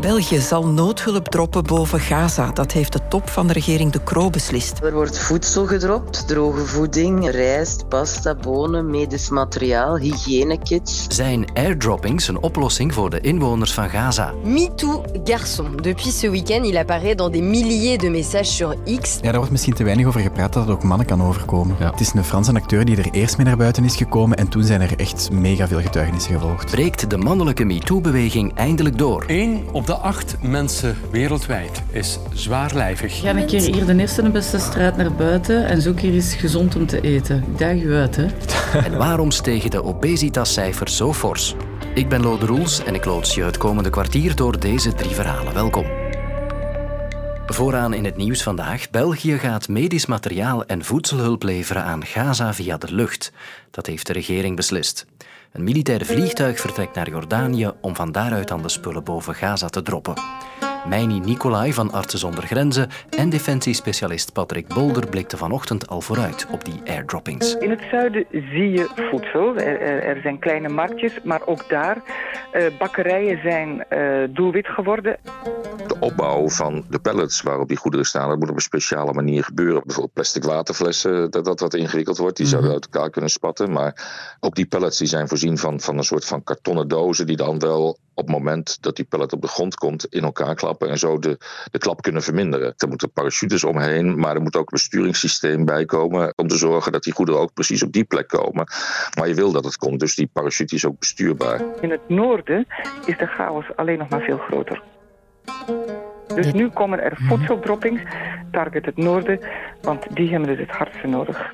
België zal noodhulp droppen boven Gaza. Dat heeft de top van de regering De Croo beslist. Er wordt voedsel gedropt, droge voeding, rijst, pasta, bonen, medisch materiaal, hygiënekits. Zijn airdroppings een oplossing voor de inwoners van Gaza? MeToo garçon. Depuis ce week-end, il apparaît dans des milliers de messages sur X. Ja, daar wordt misschien te weinig over gepraat dat het ook mannen kan overkomen. Het is een Franse acteur die er eerst mee naar buiten is gekomen en toen zijn er echt mega veel getuigenissen gevolgd. Breekt de mannelijke MeToo-beweging eindelijk door? Eén op de acht mensen wereldwijd is zwaarlijvig. Ga een keer hier de eerste en beste straat naar buiten en zoek hier eens gezond om te eten. Ik daag u uit, hè. En waarom stegen de obesitascijfers zo fors? Ik ben Lode Roels en ik loods je het komende kwartier door deze drie verhalen. Welkom. Vooraan in het nieuws vandaag. België gaat medisch materiaal en voedselhulp leveren aan Gaza via de lucht. Dat heeft de regering beslist. Een militair vliegtuig vertrekt naar Jordanië om van daaruit dan de spullen boven Gaza te droppen. Meini Nicolai van Artsen zonder Grenzen en defensiespecialist Patrick Bolder blikte vanochtend al vooruit op die airdroppings. In het zuiden zie je voedsel. Er, er, er zijn kleine marktjes, maar ook daar uh, bakkerijen zijn uh, doelwit geworden. De opbouw van de pallets waarop die goederen staan, dat moet op een speciale manier gebeuren. Bijvoorbeeld plastic waterflessen, dat dat wat ingewikkeld wordt. Die zouden uit elkaar kunnen spatten. Maar ook die pallets die zijn voorzien van, van een soort van kartonnen dozen die dan wel op het moment dat die pallet op de grond komt in elkaar klappen en zo de, de klap kunnen verminderen. Er moeten parachutes omheen, maar er moet ook een besturingssysteem bij komen om te zorgen dat die goederen ook precies op die plek komen. Maar je wil dat het komt, dus die parachute is ook bestuurbaar. In het noorden is de chaos alleen nog maar veel groter. Dus nu komen er voedseldroppings, target het noorden, want die hebben dus het hardste nodig.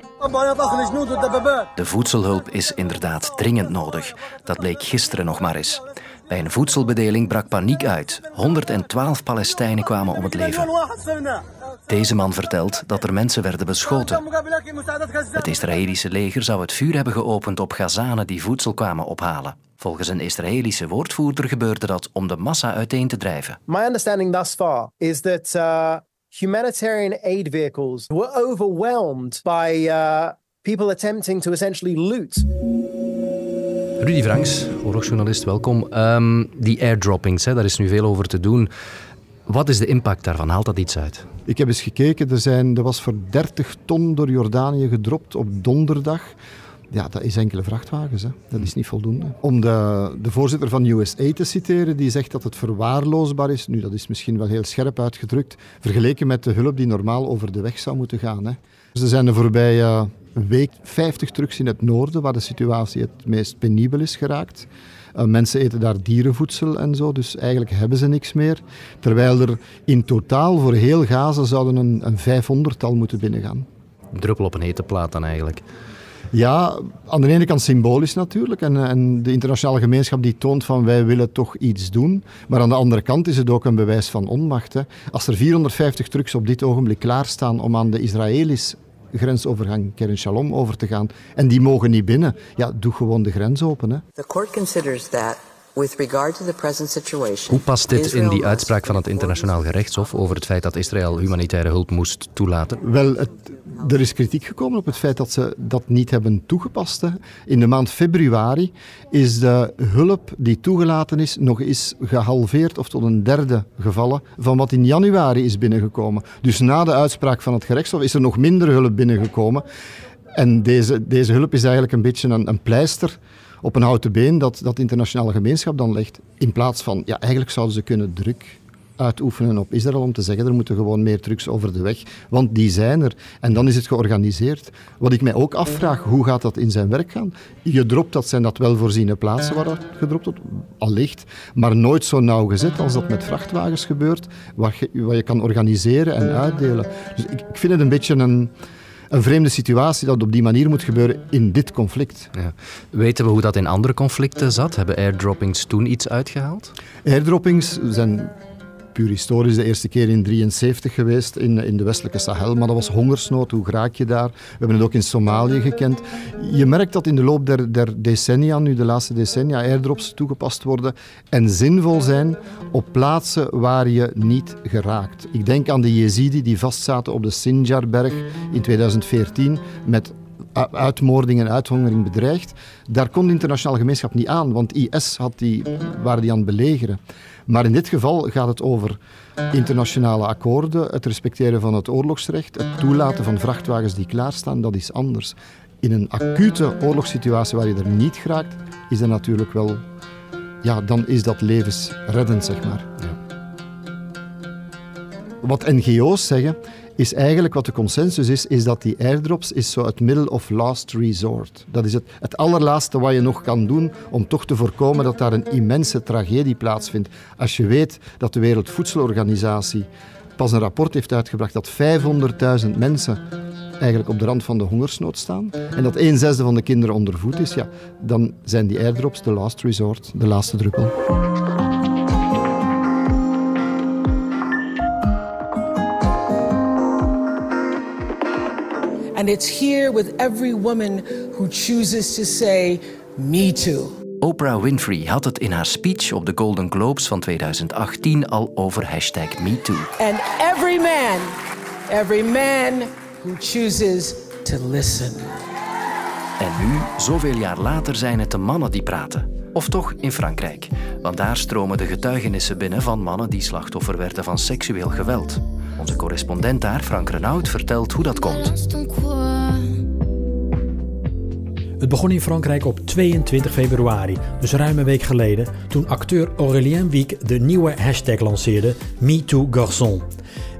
De voedselhulp is inderdaad dringend nodig. Dat bleek gisteren nog maar eens. Bij een voedselbedeling brak paniek uit. 112 Palestijnen kwamen om het leven. Deze man vertelt dat er mensen werden beschoten. Het Israëlische leger zou het vuur hebben geopend op Gazanen die voedsel kwamen ophalen. Volgens een Israëlische woordvoerder gebeurde dat om de massa uiteen te drijven. My understanding thus far is that uh, humanitarian aid vehicles were overwhelmed by uh, people attempting to essentially loot. Rudy Franks, oorlogsjournalist, welkom. Um, die airdroppings, hè, daar is nu veel over te doen. Wat is de impact daarvan? Haalt dat iets uit? Ik heb eens gekeken, er, zijn, er was voor 30 ton door Jordanië gedropt op donderdag. Ja, dat is enkele vrachtwagens. Hè. Dat is niet voldoende. Om de, de voorzitter van USA te citeren, die zegt dat het verwaarloosbaar is. Nu, dat is misschien wel heel scherp uitgedrukt, vergeleken met de hulp die normaal over de weg zou moeten gaan. Hè. Dus er zijn de voorbije week 50 trucks in het noorden, waar de situatie het meest penibel is geraakt. Uh, mensen eten daar dierenvoedsel en zo, dus eigenlijk hebben ze niks meer. Terwijl er in totaal voor heel Gaza zouden een, een 500-tal moeten binnengaan. Een druppel op een hete plaat dan eigenlijk. Ja, aan de ene kant symbolisch natuurlijk. En, en, de internationale gemeenschap die toont van wij willen toch iets doen. Maar aan de andere kant is het ook een bewijs van onmacht. Hè. Als er 450 trucks op dit ogenblik klaarstaan om aan de Israëli's grensovergang Keren Shalom over te gaan. En die mogen niet binnen. Ja, doe gewoon de grens open. Hè. The court considers that hoe past dit in die uitspraak van het internationaal gerechtshof over het feit dat Israël humanitaire hulp moest toelaten? Wel, het, er is kritiek gekomen op het feit dat ze dat niet hebben toegepast. In de maand februari is de hulp die toegelaten is nog eens gehalveerd of tot een derde gevallen van wat in januari is binnengekomen. Dus na de uitspraak van het gerechtshof is er nog minder hulp binnengekomen. En deze, deze hulp is eigenlijk een beetje een, een pleister op een houten been dat, dat internationale gemeenschap dan legt. In plaats van, ja, eigenlijk zouden ze kunnen druk uitoefenen op Israël om te zeggen er moeten gewoon meer trucks over de weg, want die zijn er. En dan is het georganiseerd. Wat ik mij ook afvraag, hoe gaat dat in zijn werk gaan? Je dropt, dat zijn dat wel voorziene plaatsen waar dat gedropt wordt, allicht, maar nooit zo nauwgezet als dat met vrachtwagens gebeurt, wat je, wat je kan organiseren en uitdelen. Dus ik, ik vind het een beetje een een vreemde situatie dat op die manier moet gebeuren in dit conflict. Ja. Weten we hoe dat in andere conflicten zat? Hebben airdroppings toen iets uitgehaald? Airdroppings zijn puur historisch de eerste keer in 73 geweest in, in de westelijke Sahel, maar dat was hongersnood. Hoe raak je daar? We hebben het ook in Somalië gekend. Je merkt dat in de loop der, der decennia, nu de laatste decennia, airdrops toegepast worden en zinvol zijn op plaatsen waar je niet geraakt. Ik denk aan de Jezidi die vastzaten op de Sinjarberg in 2014 met uitmoording en uithongering bedreigt. Daar kon de internationale gemeenschap niet aan, want IS had die, waren die aan het belegeren. Maar in dit geval gaat het over internationale akkoorden, het respecteren van het oorlogsrecht, het toelaten van vrachtwagens die klaarstaan, dat is anders. In een acute oorlogssituatie waar je er niet geraakt, is dat natuurlijk wel... Ja, dan is dat levensreddend, zeg maar. Ja. Wat NGO's zeggen, is eigenlijk wat de consensus is, is dat die airdrops is zo het middle of last resort. Dat is het, het allerlaatste wat je nog kan doen om toch te voorkomen dat daar een immense tragedie plaatsvindt. Als je weet dat de Wereldvoedselorganisatie pas een rapport heeft uitgebracht dat 500.000 mensen eigenlijk op de rand van de hongersnood staan en dat een zesde van de kinderen onder voet is, ja, dan zijn die airdrops de last resort, de laatste druppel. And it's here with every woman who chooses to say, me too. Oprah Winfrey had het in haar speech op de Golden Globes van 2018 al over hashtag MeToo. And every man, every man who chooses to listen. En nu, zoveel jaar later, zijn het de mannen die praten. Of toch in Frankrijk, want daar stromen de getuigenissen binnen van mannen die slachtoffer werden van seksueel geweld. Onze correspondent daar, Frank Renaud, vertelt hoe dat komt. Het begon in Frankrijk op 22 februari, dus ruim een week geleden, toen acteur Aurélien Wiek de nieuwe hashtag lanceerde MeTooGarçon.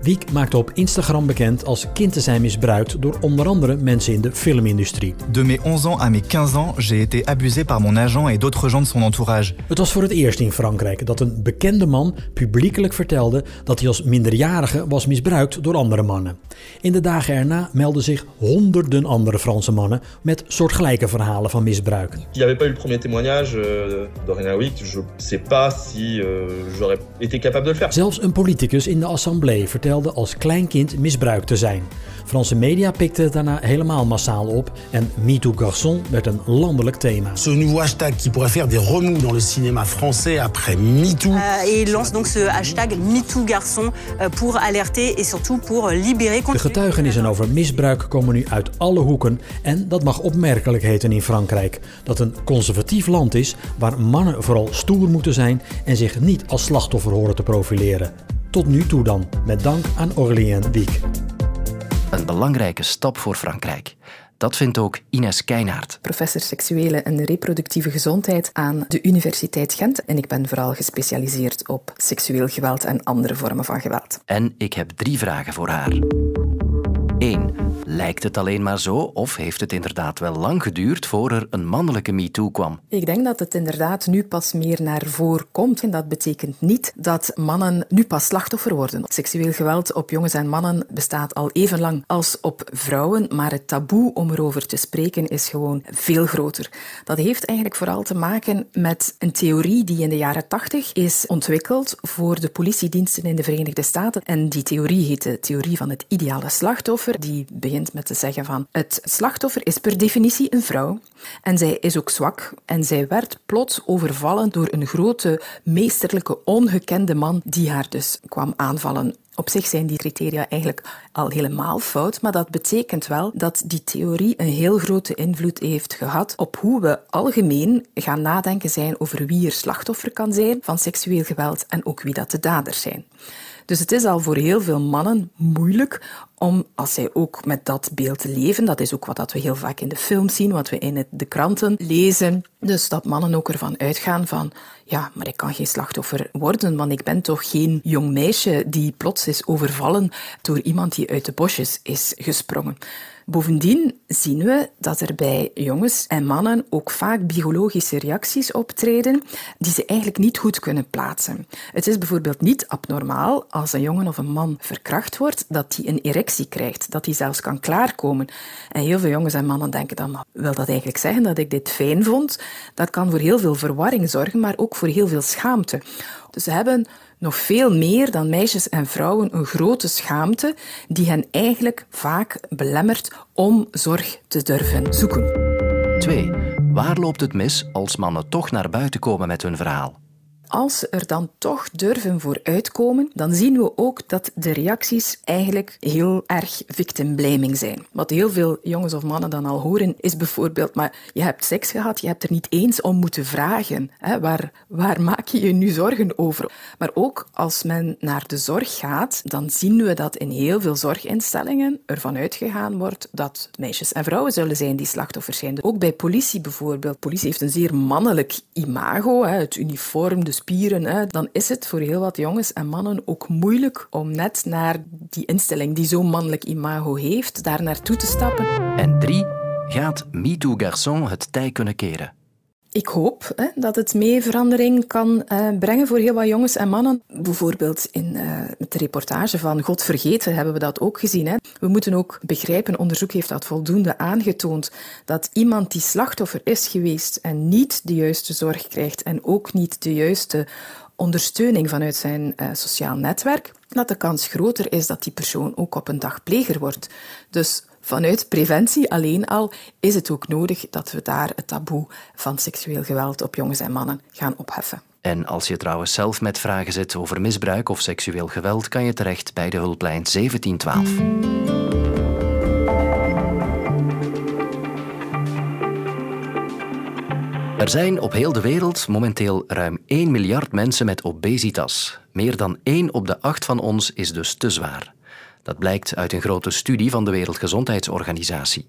Wiek maakte op Instagram bekend als kind te zijn misbruikt door onder andere mensen in de filmindustrie. De mes 11 ans à mes 15 ans, j'ai été abusé par mon agent et d'autres gens de son entourage. Het was voor het eerst in Frankrijk dat een bekende man publiekelijk vertelde dat hij als minderjarige was misbruikt door andere mannen. In de dagen erna meldden zich honderden andere Franse mannen met soortgelijke verhalen van misbruik. Il n'y avait pas eu le premier témoignage euh, d'Orena Wiek. Je sais pas si euh, j'aurais été capable de le faire. Zelfs een politicus in de assemblée vertelde als kleinkind misbruikt te zijn. Franse media pikten het daarna helemaal massaal op en MeToo Garçon werd een landelijk thema. Ce nouveau hashtag qui pourrait faire des remous dans le cinéma français après MeToo. Uh, et lance donc ce hashtag MeToo Garçon uh, pour alerter et surtout pour libérer. De getuigenissen over misbruik komen nu uit alle hoeken en dat mag opmerkelijk heten in Frankrijk. Dat een conservatief land is waar mannen vooral stoer moeten zijn en zich niet als slachtoffer horen te profileren. Tot nu toe dan, met dank aan Aurélien Wiek. Een belangrijke stap voor Frankrijk. Dat vindt ook Ines Keinaert. Professor seksuele en reproductieve gezondheid aan de Universiteit Gent. En ik ben vooral gespecialiseerd op seksueel geweld en andere vormen van geweld. En ik heb drie vragen voor haar. 1. Lijkt het alleen maar zo of heeft het inderdaad wel lang geduurd voor er een mannelijke MeToo kwam? Ik denk dat het inderdaad nu pas meer naar voren komt. En dat betekent niet dat mannen nu pas slachtoffer worden. Seksueel geweld op jongens en mannen bestaat al even lang als op vrouwen, maar het taboe om erover te spreken is gewoon veel groter. Dat heeft eigenlijk vooral te maken met een theorie die in de jaren tachtig is ontwikkeld voor de politiediensten in de Verenigde Staten. En die theorie heet de theorie van het ideale slachtoffer. Die met te zeggen van het slachtoffer is per definitie een vrouw en zij is ook zwak en zij werd plots overvallen door een grote, meesterlijke, ongekende man die haar dus kwam aanvallen. Op zich zijn die criteria eigenlijk al helemaal fout, maar dat betekent wel dat die theorie een heel grote invloed heeft gehad op hoe we algemeen gaan nadenken zijn over wie er slachtoffer kan zijn van seksueel geweld en ook wie dat de daders zijn. Dus het is al voor heel veel mannen moeilijk om, als zij ook met dat beeld leven, dat is ook wat we heel vaak in de film zien, wat we in de kranten lezen, dus dat mannen ook ervan uitgaan van, ja, maar ik kan geen slachtoffer worden, want ik ben toch geen jong meisje die plots is overvallen door iemand die uit de bosjes is gesprongen. Bovendien zien we dat er bij jongens en mannen ook vaak biologische reacties optreden die ze eigenlijk niet goed kunnen plaatsen. Het is bijvoorbeeld niet abnormaal als een jongen of een man verkracht wordt dat hij een erectie krijgt, dat hij zelfs kan klaarkomen. En heel veel jongens en mannen denken dan, wil dat eigenlijk zeggen dat ik dit fijn vond? Dat kan voor heel veel verwarring zorgen, maar ook voor heel veel schaamte. Dus ze hebben nog veel meer dan meisjes en vrouwen een grote schaamte die hen eigenlijk vaak belemmert om zorg te durven zoeken. 2. Waar loopt het mis als mannen toch naar buiten komen met hun verhaal? Als ze er dan toch durven voor uitkomen, dan zien we ook dat de reacties eigenlijk heel erg victim blaming zijn. Wat heel veel jongens of mannen dan al horen, is bijvoorbeeld, maar je hebt seks gehad, je hebt er niet eens om moeten vragen. Hè? Waar, waar maak je je nu zorgen over? Maar ook als men naar de zorg gaat, dan zien we dat in heel veel zorginstellingen ervan uitgegaan wordt dat meisjes en vrouwen zullen zijn die slachtoffers zijn. Ook bij politie bijvoorbeeld. Politie heeft een zeer mannelijk imago, hè? het uniform, de spieren. Hè? Dan is het voor heel wat jongens en mannen ook moeilijk om net naar die instelling die zo'n mannelijk imago heeft, daar naartoe te stappen. En drie, gaat MeToo Garçon het tij kunnen keren? Ik hoop hè, dat het mee verandering kan uh, brengen voor heel wat jongens en mannen. Bijvoorbeeld in met de reportage van God vergeten hebben we dat ook gezien. Hè. We moeten ook begrijpen, onderzoek heeft dat voldoende aangetoond, dat iemand die slachtoffer is geweest en niet de juiste zorg krijgt en ook niet de juiste ondersteuning vanuit zijn uh, sociaal netwerk, dat de kans groter is dat die persoon ook op een dag pleger wordt. Dus vanuit preventie alleen al is het ook nodig dat we daar het taboe van seksueel geweld op jongens en mannen gaan opheffen. En als je trouwens zelf met vragen zit over misbruik of seksueel geweld, kan je terecht bij de hulplijn 1712. Er zijn op heel de wereld momenteel ruim 1 miljard mensen met obesitas. Meer dan 1 op de 8 van ons is dus te zwaar. Dat blijkt uit een grote studie van de Wereldgezondheidsorganisatie.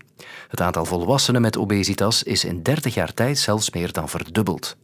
Het aantal volwassenen met obesitas is in 30 jaar tijd zelfs meer dan verdubbeld.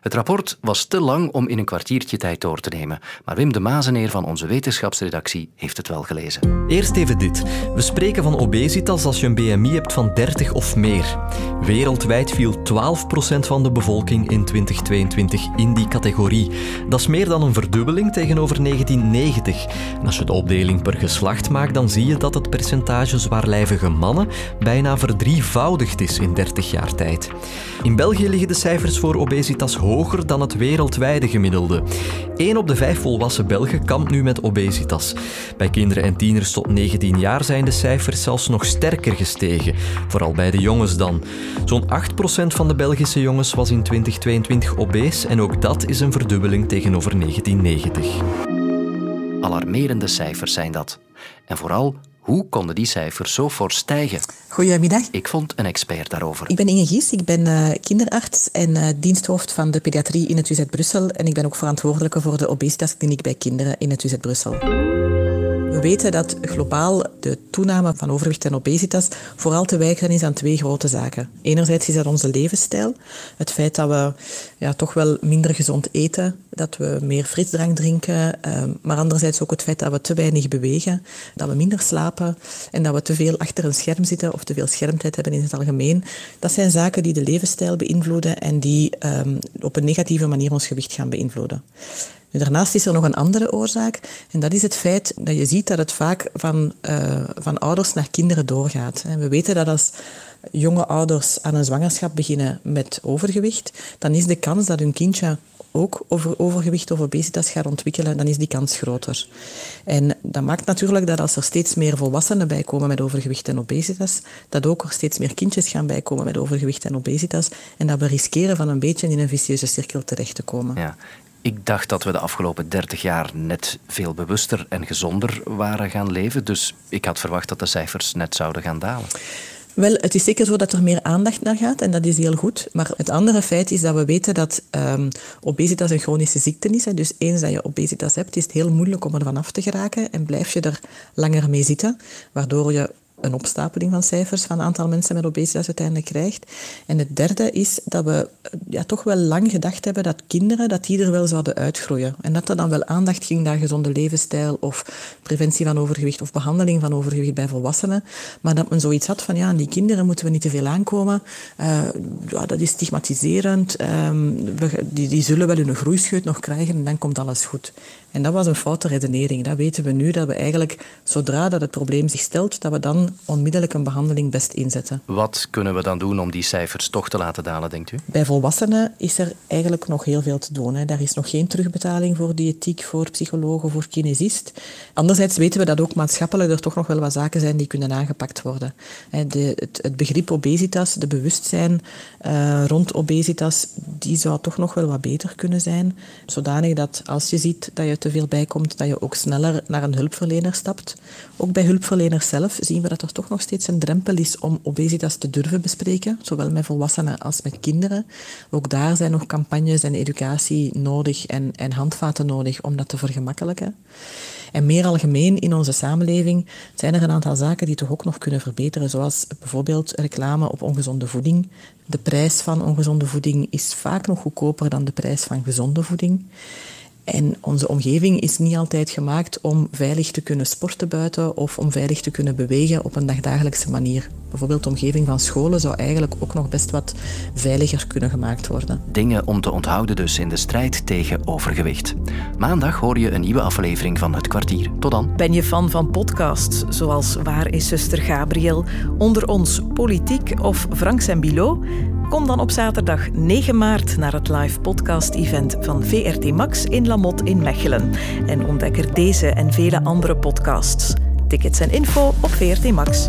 Het rapport was te lang om in een kwartiertje tijd door te nemen, maar Wim de Mazeneer van onze wetenschapsredactie heeft het wel gelezen. Eerst even dit. We spreken van obesitas als je een BMI hebt van 30 of meer. Wereldwijd viel 12% van de bevolking in 2022 in die categorie. Dat is meer dan een verdubbeling tegenover 1990. En als je de opdeling per geslacht maakt, dan zie je dat het percentage zwaarlijvige mannen bijna verdrievoudigd is in 30 jaar tijd. In België liggen de cijfers voor obesitas hoog hoger dan het wereldwijde gemiddelde. 1 op de 5 volwassen Belgen kampt nu met obesitas. Bij kinderen en tieners tot 19 jaar zijn de cijfers zelfs nog sterker gestegen, vooral bij de jongens dan. Zo'n 8% van de Belgische jongens was in 2022 obese en ook dat is een verdubbeling tegenover 1990. Alarmerende cijfers zijn dat. En vooral hoe konden die cijfers zo fors stijgen? Goedemiddag. Ik vond een expert daarover. Ik ben Inge Gies, ik ben uh, kinderarts en uh, diensthoofd van de pediatrie in het UZ Brussel. En ik ben ook verantwoordelijke voor de obesitaskliniek bij kinderen in het UZ Brussel. We weten dat globaal de toename van overgewicht en obesitas vooral te wijten is aan twee grote zaken. Enerzijds is dat onze levensstijl. Het feit dat we ja, toch wel minder gezond eten, dat we meer frisdrank drinken, eh, maar anderzijds ook het feit dat we te weinig bewegen, dat we minder slapen en dat we te veel achter een scherm zitten of te veel schermtijd hebben in het algemeen. Dat zijn zaken die de levensstijl beïnvloeden en die um, op een negatieve manier ons gewicht gaan beïnvloeden. Daarnaast is er nog een andere oorzaak en dat is het feit dat je ziet dat het vaak van, uh, van ouders naar kinderen doorgaat. We weten dat als jonge ouders aan een zwangerschap beginnen met overgewicht, dan is de kans dat hun kindje ook over overgewicht of obesitas gaat ontwikkelen, dan is die kans groter. En dat maakt natuurlijk dat als er steeds meer volwassenen bijkomen met overgewicht en obesitas, dat ook er steeds meer kindjes gaan bijkomen met overgewicht en obesitas en dat we riskeren van een beetje in een vicieuze cirkel terecht te komen. Ja. Ik dacht dat we de afgelopen 30 jaar net veel bewuster en gezonder waren gaan leven. Dus ik had verwacht dat de cijfers net zouden gaan dalen. Wel, het is zeker zo dat er meer aandacht naar gaat en dat is heel goed. Maar het andere feit is dat we weten dat um, obesitas een chronische ziekte is. Hè. Dus eens dat je obesitas hebt, is het heel moeilijk om er vanaf te geraken en blijf je er langer mee zitten, waardoor je een opstapeling van cijfers van het aantal mensen met obesitas uiteindelijk krijgt. En het derde is dat we ja, toch wel lang gedacht hebben dat kinderen dat die er wel zouden uitgroeien. En dat er dan wel aandacht ging naar gezonde levensstijl of preventie van overgewicht of behandeling van overgewicht bij volwassenen. Maar dat men zoiets had van ja, aan die kinderen moeten we niet te veel aankomen. Uh, ja, dat is stigmatiserend. We, die, die zullen wel hun groeischeut nog krijgen en dan komt alles goed. En dat was een foute redenering. Dat weten we nu, dat we eigenlijk, zodra dat het probleem zich stelt, dat we dan onmiddellijk een behandeling best inzetten. Wat kunnen we dan doen om die cijfers toch te laten dalen, denkt u? Bij volwassenen is er eigenlijk nog heel veel te doen. Hè. Daar is nog geen terugbetaling voor diëtiek, voor psychologen, voor kinesist. Anderzijds weten we dat ook maatschappelijk er toch nog wel wat zaken zijn die kunnen aangepakt worden. De, het, het, begrip obesitas, de bewustzijn uh, rond obesitas, die zou toch nog wel wat beter kunnen zijn. Zodanig dat als je ziet dat je te veel bijkomt, dat je ook sneller naar een hulpverlener stapt. Ook bij hulpverleners zelf zien we dat er toch nog steeds een drempel is om obesitas te durven bespreken, zowel met volwassenen als met kinderen. Ook daar zijn nog campagnes en educatie nodig en, en handvaten nodig om dat te vergemakkelijken. En meer algemeen in onze samenleving zijn er een aantal zaken die toch ook nog kunnen verbeteren, zoals bijvoorbeeld reclame op ongezonde voeding. De prijs van ongezonde voeding is vaak nog goedkoper dan de prijs van gezonde voeding. En onze omgeving is niet altijd gemaakt om veilig te kunnen sporten buiten of om veilig te kunnen bewegen op een dagdagelijkse manier. Bijvoorbeeld de omgeving van scholen zou eigenlijk ook nog best wat veiliger kunnen gemaakt worden. Dingen om te onthouden dus in de strijd tegen overgewicht. Maandag hoor je een nieuwe aflevering van Het Kwartier. Tot dan. Ben je fan van podcasts zoals Waar is zuster Gabriel, Onder ons Politiek of Frank en Bilo? Kom dan op zaterdag 9 maart naar het live podcast-event van VRT Max in Lamot in Mechelen. En ontdek er deze en vele andere podcasts. Tickets en info op VRT Max.